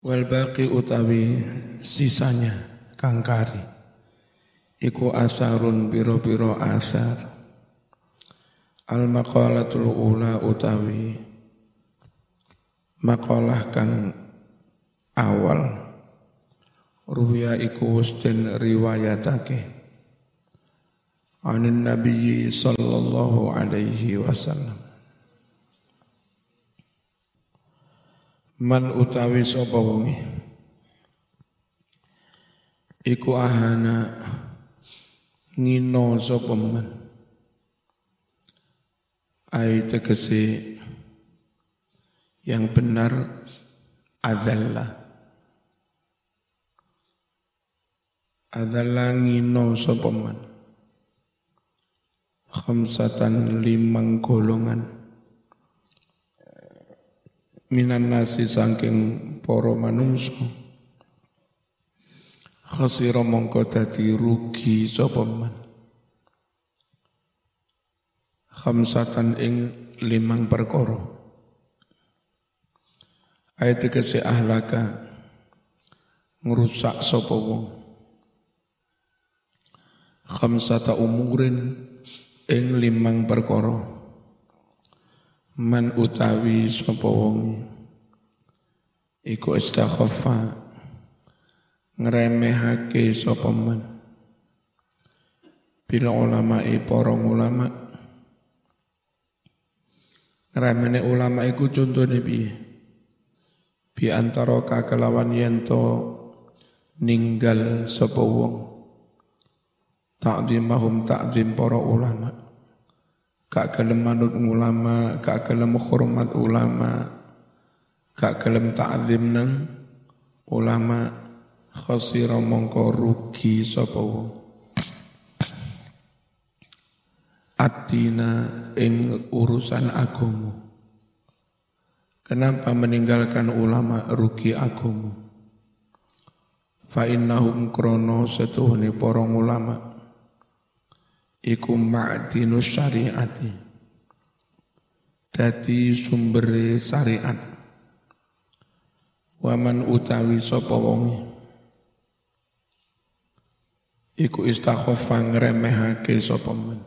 Wal baqi utawi sisanya kangkari iku asarun biro-biro asar. Al maqalatul ula utawi makalah kang awal. Ruya iku wis riwayatake. Anin nabi sallallahu alaihi wasallam man utawi sapa wonge iku ahana ngino sapa man? Ai tegese yang benar adzalla. Adzalla ngino sapa man? Khamsatan limang golongan minan nasi saking para manungsa. Khasira mongko dadi rugi sapa man? Khamsatan ing limang perkara. Ayat kese ahlaka ngrusak sapa wong. Khamsata umurin ing limang perkara man utawi sapa wong iku istakhaffa ngremehake sapa man bila ulama i para ulama. Ngremene ulama iku contone piye? Bi antara kakelawan yen ninggal sapa wong. Ta'zimahum ta'zim para ulama gak gelem manut ulama, gak gelem hormat ulama, gak gelem ta'zim nang ulama khasira mongko rugi sapa wong. Atina ing urusan agama. Kenapa meninggalkan ulama rugi agama? Fa innahum krono setuhni porong ulama iku ma'dinus syariati. Dadi sumber syariat. Waman utawi sapa wonge? Iku istakhaffa ngremehake sapa men?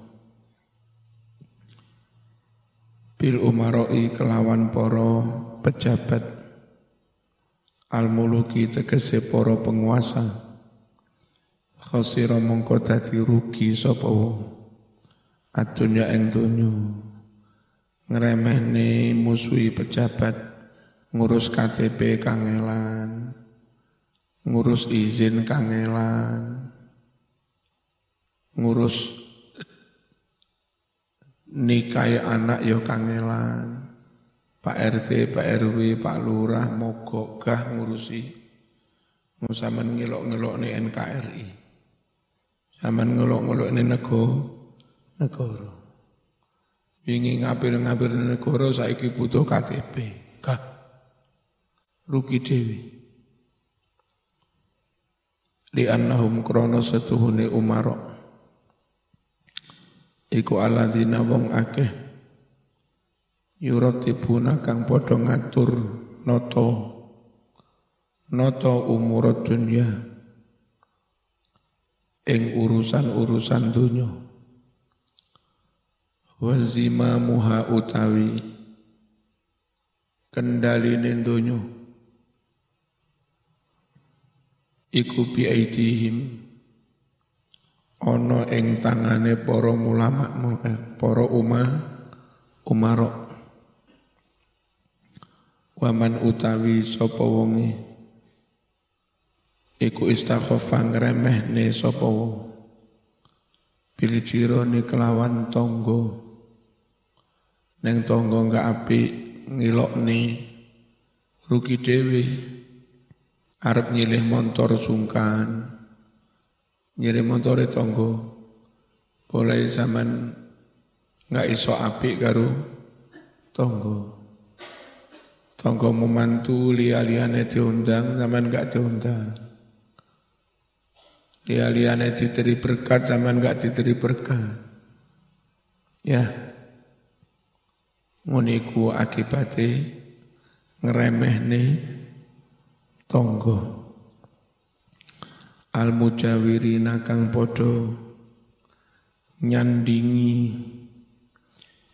Bil umaroi kelawan para pejabat. Al muluki tegese para penguasa khasira mongko dadi rugi sapa wong. Adunya ing donya. Ngremehne musuhi pejabat ngurus KTP kangelan ngurus izin kangelan ngurus nikahi anak yo kangelan Pak RT, Pak RW, Pak Lurah, mogok gah ngurusi. Ngusaman ngelok-ngelok nih NKRI. Zaman ngelok-ngelok ini negara, negara. Wingi ngapir-ngapir negara saiki butuh KTP. Kah? Rugi dewi. Li annahum krono setuhune umarok. Iku aladina wong akeh. Yuratibuna kang padha ngatur noto. Noto umurot dunia ing urusan-urusan dunya. Wazima muha utawi kendaline dunya. Iku biaidihim. Ana ing tangane para ulama eh, para umah umarok. Waman utawi sapa wonge iku istakhofa ngremehne sapa wong. Bil jirone kelawan tonggo neng tonggo enggak api ngilokne. Rugi dhewe. Arep nyilih motor sungkan. Nyilih montore tonggo boleh zaman nggak iso api karo tonggo tonggo memantu lia-liane diundang zaman nggak diundang dia liane diteri berkat zaman gak diteri berkat. Ya. Nguniku akibatnya ngeremeh nih tonggo al mujawirina kang podo nyandingi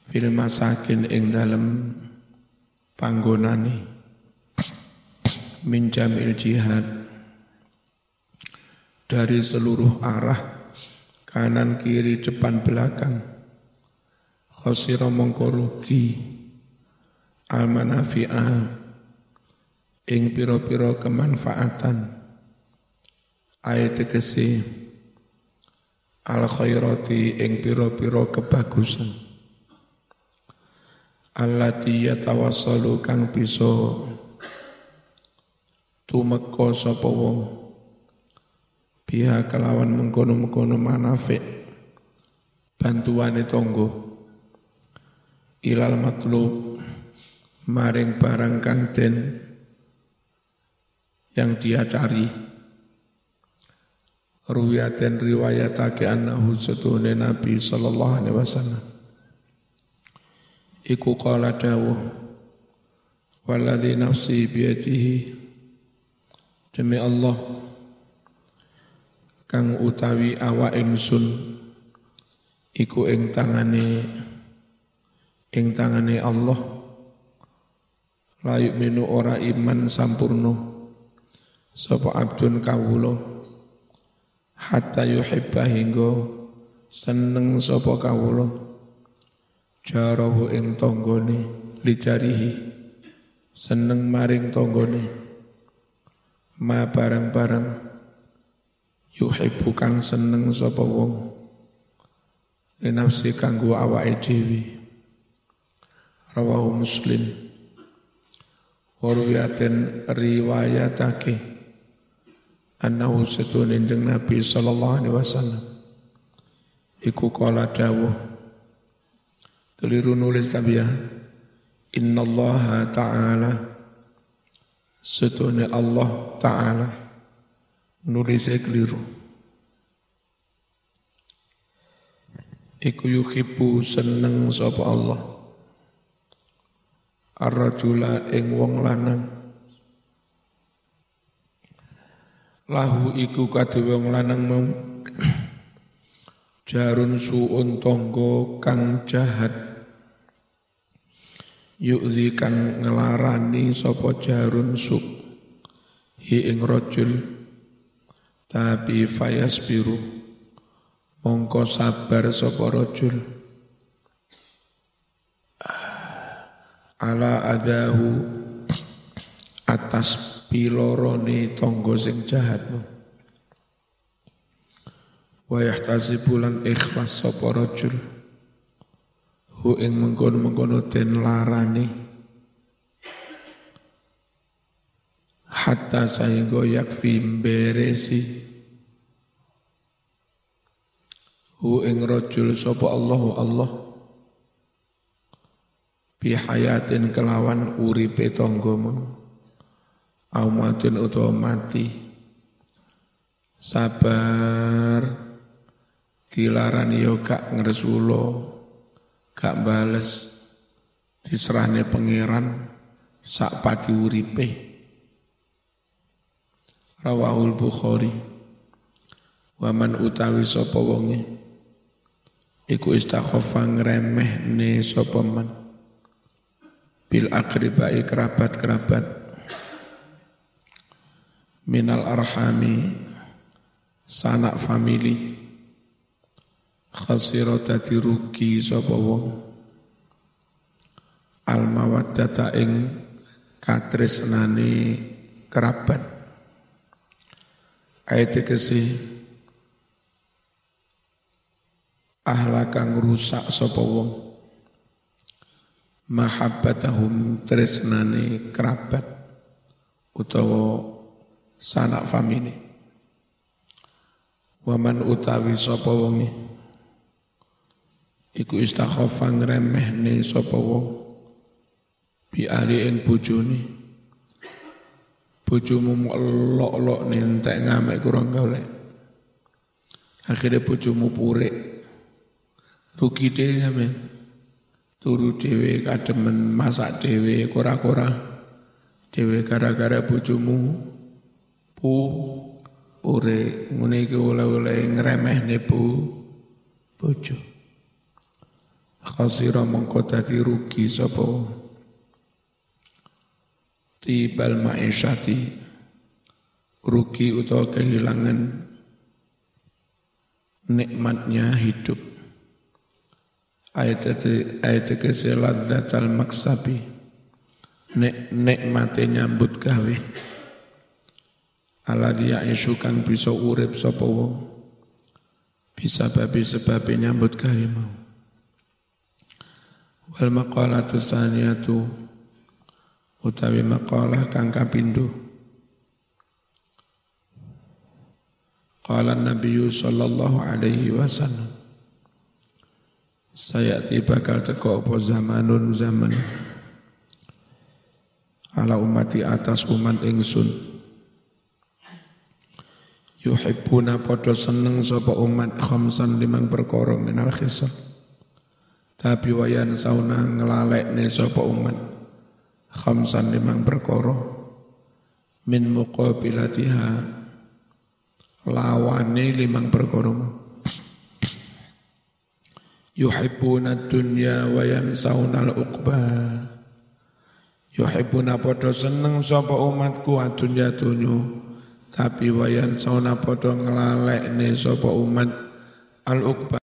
fil masakin ing dalem panggonane min jamil jihad dari seluruh arah kanan kiri depan belakang. Khosira mongko rugi. Al manafi'a ing piro-piro kemanfaatan. Ayat tegese. Al khairati ing piro-piro kebagusan. Allati yatawassalu kang bisa tumeka sapa wong biha kelawan mengkono-mengkono manafik. Bantuane tonggo. Ilal matlub. Maring barang kang den yang dia cari. Ruwiyaten riwayatake annahu satune nabi sallallahu alaihi wasallam. Iku qala dawuh walladzi nafsi biyadihi demi Allah kang utawi awa ingsun iku ing tangane ing tangane Allah. Layuk minu ora iman sampurno sapa abdun kawula. Hatta yuhibba hingga seneng sapa kawula. Jarahu ing tanggane lijarihi seneng maring tanggane. Ma barang-barang yuhibbu kang seneng sapa wong. Nafsi kanggo awake dhewe. Rawahu muslim. Warwiyatin riwayatake annahu satun jeng nabi sallallahu alaihi wasallam. Iku kala dawuh. Keliru nulis tapi ya innallaha ta'ala. Setune Allah ta'ala nulisnya keliru. Iku yuhibbu seneng sapa Allah. Ar-rajula ing wong lanang. Lahu iku kadhe wong lanang mau. Jarun suun tonggo kang jahat. Yu'zi kang ngelarani sapa jarun su hi ing rajul tapi fayas biru mongko sabar sapa rajul. Ala adahu atas pilorone tonggo sing jahat wa yahtasibulan ikhlas sapa rajul. Hu ing mengkono-mengkono den larani hatta sehingga yakfi beresi hu ing rajul sapa Allahu Allah. Bihayatin kelawan uripe tangga mau. Aumatun utawa mati. Sabar. Dilaran yo gak ngresulo gak bales. Diserahne pangeran. Sak pati uripe rawahul bukhari. Waman utawi sapa wonge? Iku istakhafa ngremehne sapa man? Bil akribai kerabat-kerabat. Minal arhami. Sanak famili. Khasira dadi rugi sapa wong? Al mawaddata ing katresnane kerabat ayat kesi ahla kang rusak sapa wong. Mahabbatahum tresnane kerabat utawa sanak famili waman utawi sapa wonge? Iku istakhafa ngremehne sapa wong. Bi ali ing bojone bojomu elok-elok nentek ngamek kurang golek. Akhirnya bojomu purik. Rugi dhewe men turu dhewe kademen masak dhewe kora-kora. Dhewe gara-gara bojomu pu pure ngene iki oleh-oleh ngremehne pu bojo. Khasira mongko dadi rugi sapa tibal ma'isyati rugi utawa kehilangan nikmatnya hidup. Ayat ayat ke al maksabi. Nek nikmate nyambut gawe. Ala dia kang bisa urip sapa bisa babi sebab nyambut gawe mau. Wal maqalatu tsaniyatu utawi maqalah kang kapindo Qala Nabi sallallahu alaihi wasallam Saya tiba bakal teko apa zamanun zaman? Ala umati atas umat ingsun. Yuhibbuna padha seneng sapa umat khamsan limang perkara minal khisal. Tapi wayan sauna nglalekne sapa umat khamsan limang perkara. Min muqabilatiha. Lawane limang perkara yuhibbuna dunya wa yansawna al-uqba yuhibbuna padha seneng sapa umatku adunya dunyo tapi wayan sauna padha nglalekne sapa umat al-uqba.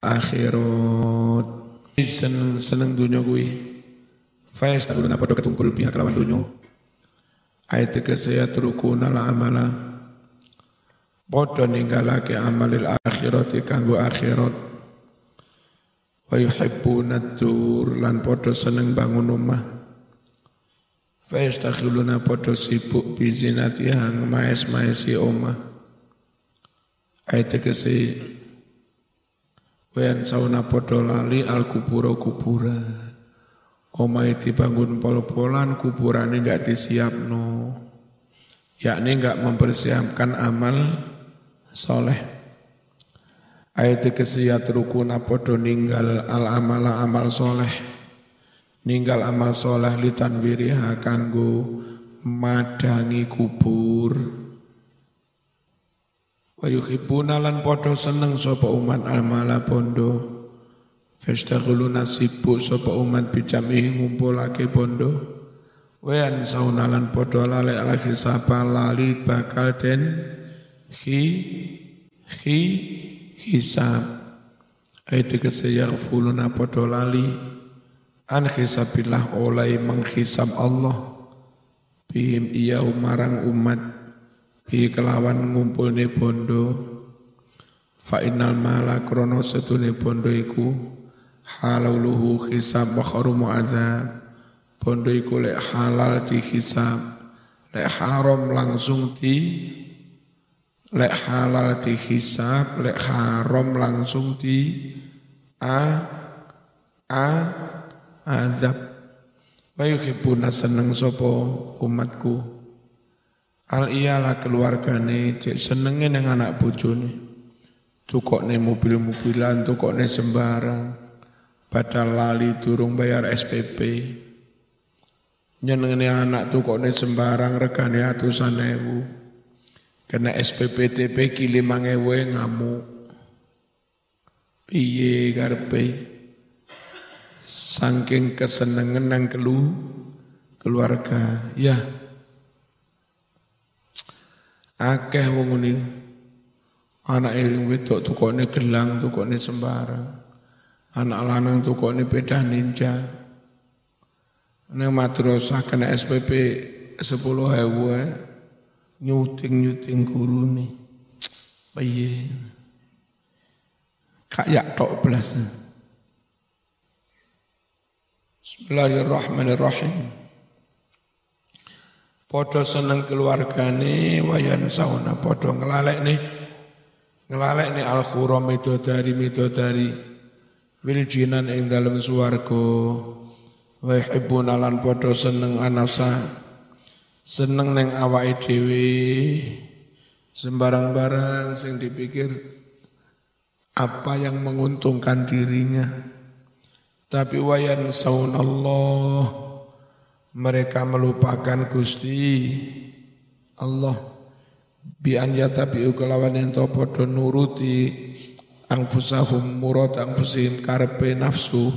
Akhirat seneng seneng dunya kuwi. Fa yastaquluna padha ketungkul pihak lawan dunya Ayat saya trukuna la amala. Podo ninggalake amalil akhirati kanggo akhirat. Wa yuhibbuna tur lan podo seneng bangun rumah Fa yastakhiluna podo sibuk bizinatiha maes-maesi omah. Ayat saya Wayan sauna podo lali al kuburo kuburan Omai dibangun pol-polan kuburannya enggak disiapno. Yakni enggak mempersiapkan amal soleh. Ayat kesiyat rukuna podo ninggal al amala amal soleh. Ninggal amal soleh litan wiriha kanggo madangi kubur. Wa yuhibbuna lan podo seneng sopa umat al-mala bondo. Fastaghuluna sibuk sapa umat bicamihi ngumpulake bondo. Wayan saunalan podo lale lagi sapa lali bakal den hi hi hisab. Ayat yaghfuluna podo lali. An hisabillah oleh menghisab Allah. Bihim iya umarang umat bi kelawan ngumpulne bondo. Fa innal mala krono setune bondo iku haluluhu hisab wa kharumu adzab bondo iku lek halal di hisab lek haram langsung di lek halal di hisab lek haram langsung di a a azab wa yuhibbuna seneng sapa umatku al iyalah keluargane cek senenge nang anak bojone tukokne mobil-mobilan tukokne sembarang Padahal lali durung bayar SPP. Nyenengnya anak tuh kok nih sembarang regane atusan ewu. Kena SPP TP kilimang ewu ngamuk. Piye karpe. Saking kesenengan nang kelu keluarga. Ya. Akeh wong ini. Anak eling wedok tukokne gelang, tukokne sembarang. Anak lanang tuh kok ini beda ninja. Ini madrasah kena SPP 10 hewa. Nyuting-nyuting guru nih. Bayi. Kayak tok belas. Bismillahirrahmanirrahim. Podo seneng keluargane wayan sauna podo ngelalek nih. Ngelalek nih al-khuram itu dari itu dari wil jinan ing dalem swarga. Wa yuhibbuna lan padha seneng anasa. Seneng neng awake dhewe. Sembarang barang sing dipikir apa yang menguntungkan dirinya? Tapi wayan saun Allah mereka melupakan Gusti. Allah bi an yatabi'u kelawan ento padha nuruti angfusahum murad angfusim karepe nafsu.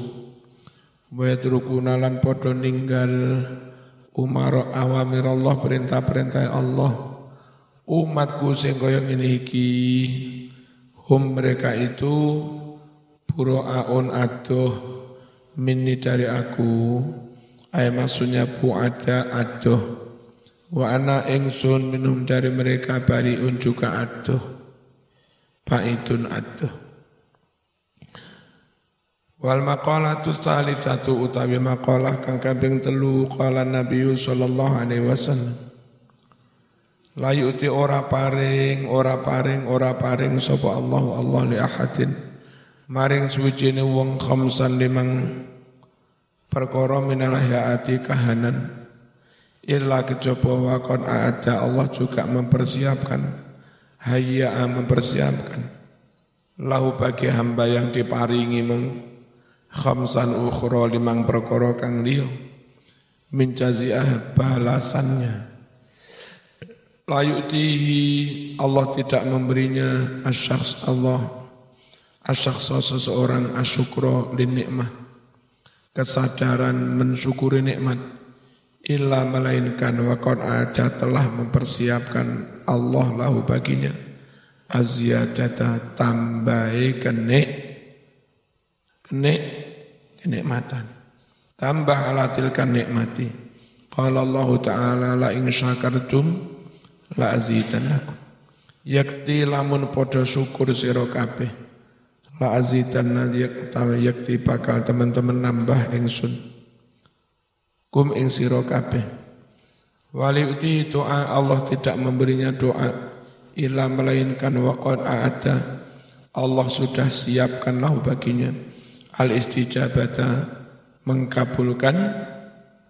Wa yatrukuna lan padha ninggal umar awamir Allah perintah-perintah Allah. Umatku sing kaya ngene iki hum mereka itu buro'aun adoh minni dari aku ay maksudnya ada adoh wa ana ingsun minum dari mereka bariun juga adoh baitun adoh Wal maqalatu satu utawi maqalah kang kaping telu qala Nabi sallallahu alaihi wasallam. La ora paring ora paring ora paring sapa Allah Allah li ahadin. Maring suwijine wong khamsan limang perkara minal hayati kahanan. Illa kejaba wakon ada Allah juga mempersiapkan. Hayya mempersiapkan. Lahu bagi hamba yang diparingi meng khamsan ukhra limang perkara kang liya. Min jaziah balasannya. La Allah tidak memberinya asyakhs Allah. Asyakhs seseorang asyukra lin kesadaran mensyukuri nikmat illa melainkan waqad ada telah mempersiapkan Allah lahu baginya azyadata tambahi kenik kenik kenikmatan. Tambah ala tilkan nikmati. Qala Allah Ta'ala la in syakartum la azidannakum. Yakti lamun podo syukur sira kabeh. La azidanna yakti bakal teman-teman nambah ingsun. Kum ing sira kabeh. Wali uti doa Allah tidak memberinya doa illa melainkan waqad a'ada Allah sudah siapkan lahu baginya al istijabata mengkabulkan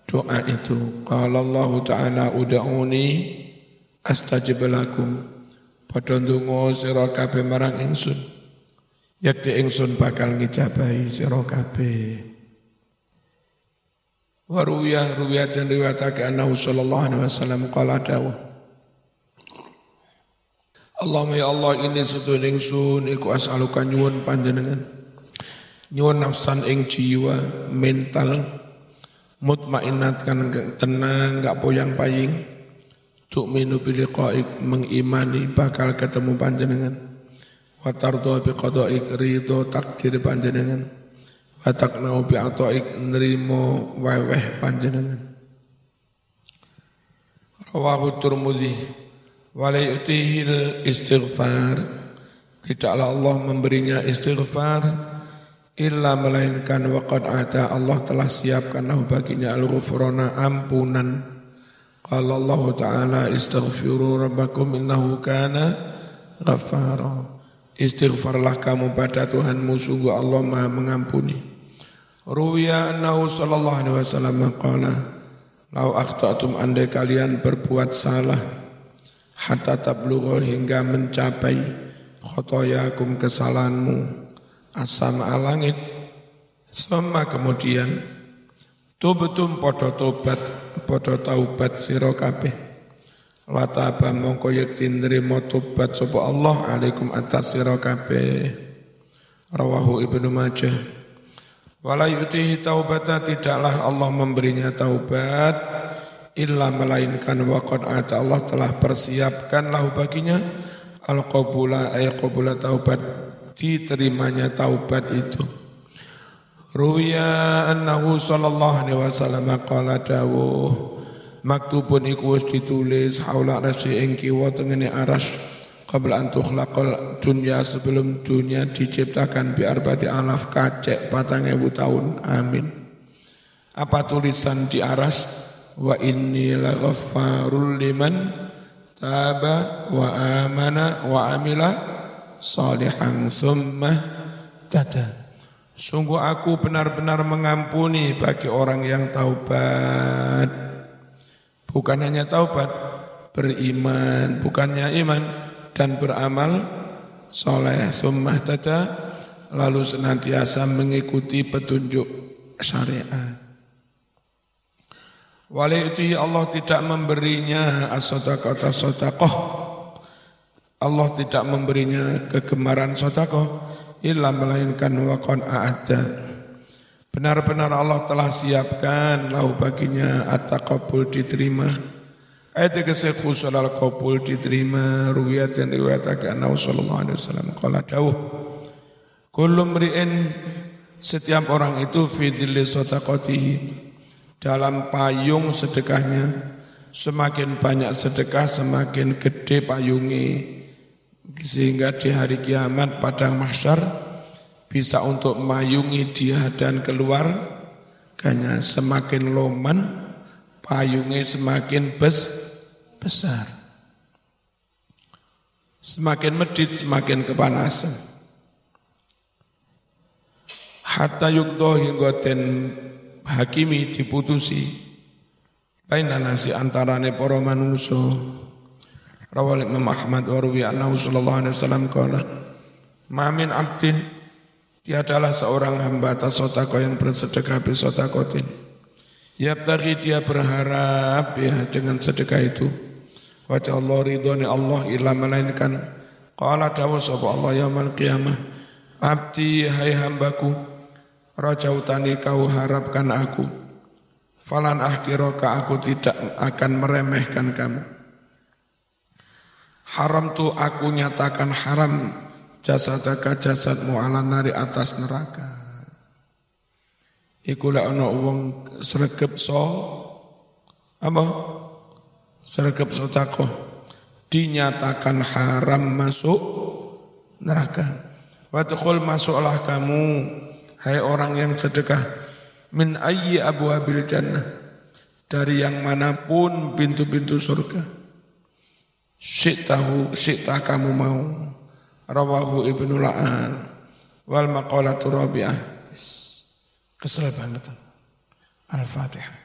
doa itu. Kalau Allah Ta'ala uda'uni astajib lakum. Padha ndonga sira kabeh marang ingsun. Yakti ingsun bakal ngijabahi sira kabeh. Wa ruya dan riwayatake annahu sallallahu alaihi wasallam qala dawuh. Allahumma ya Allah ini sedulur ingsun iku as'aluka nyuwun panjenengan nyuwun nafsan ing jiwa mental mutmainnat kan tenang gak poyang paying tuk minu biliqaik mengimani bakal ketemu panjenengan wa tardo bi qadaik ridho takdir panjenengan. Wa taknau bi ataik nrimo weweh panjenengan. Rawahu walai utihil istighfar. Tidaklah Allah memberinya istighfar illa melainkan waqad ada Allah telah siapkan lahu baginya al-ghufrana ampunan. Qala Allah taala istaghfiru rabbakum innahu kana ghaffara istighfarlah kamu pada Tuhanmu sungguh Allah Maha mengampuni. Ruwiya annahu sallallahu alaihi wasallam qala lau akhta'tum andai kalian berbuat salah hatta tablugha hingga mencapai khotoyakum kesalahanmu asam alangit sama kemudian tubutum podo tobat podo taubat sira lataba mongko yakti nrimo tobat sapa Allah. Alaikum atas sira kabeh. Rawahu ibnu majah. Wala yutihi taubata tidaklah Allah memberinya taubat illa melainkan waqad ata. Allah telah persiapkan lahu baginya al qabula ay qabula taubat diterimanya taubat itu. Ruya annahu sallallahu alaihi wasallam qala dawuh maktubun iku wis ditulis haula rasy ing kiwa tengene aras qabla an tukhlaqal dunya sebelum dunia diciptakan bi arbati alaf kacek patang ewu tahun amin apa tulisan di aras wa inni laghaffarul liman taba wa amana wa amila salihan thumma tada. Sungguh aku benar-benar mengampuni bagi orang yang taubat. Bukan hanya taubat, beriman, bukannya iman dan beramal soleh summah tada lalu senantiasa mengikuti petunjuk syariat. Wali itu Allah tidak memberinya as-sadaqata sodakoh. Allah tidak memberinya kegemaran sodakoh. Illa melainkan wakon a'adda. Benar-benar Allah telah siapkan lahu baginya at-taqabbul diterima. Ayat kese khusul al-qabul diterima. Ruwiyat dan riwayatake annahu sallallahu alaihi wasallam. Qala dawuh kullu setiap orang itu fi dhilli dalam payung sedekahnya. Semakin banyak sedekah semakin gede payungi sehingga di hari kiamat padang mahsyar bisa untuk mayungi dia dan keluar kanya semakin loman payungnya semakin bes besar. Semakin medit, semakin kepanasan. Hatta yukdo hingga ten hakimi diputusi. Baina nasi antarane para manusia. Rawal Imam Ahmad wa ruwi sallallahu alaihi wasallam qala Mamin abdin tiadalah seorang hamba tasotako yang bersedekah bisotakotin. Yabtaghi dia berharap ya dengan sedekah itu. Wajah Allah ridhoni Allah ila melainkan. Qala dawu sapa Allah yaumul qiyamah. Abdi hai hambaku rajautani kau harapkan aku. Falan akhiraka aku tidak akan meremehkan kamu. Haram tu aku nyatakan haram jasadaka jasadmu ala nari atas neraka iku lek ana wong sregep so apa sergap sotakoh dinyatakan haram masuk neraka. Wadkhul masuklah kamu hai orang yang sedekah min ayyi abwabil jannah dari yang mana pun pintu-pintu surga. Syi'tahu syi'tah kamu mau. Rawahu Ibnu La'an wal maqalatu rabi'ah. Kesel banget. Al-Fatihah.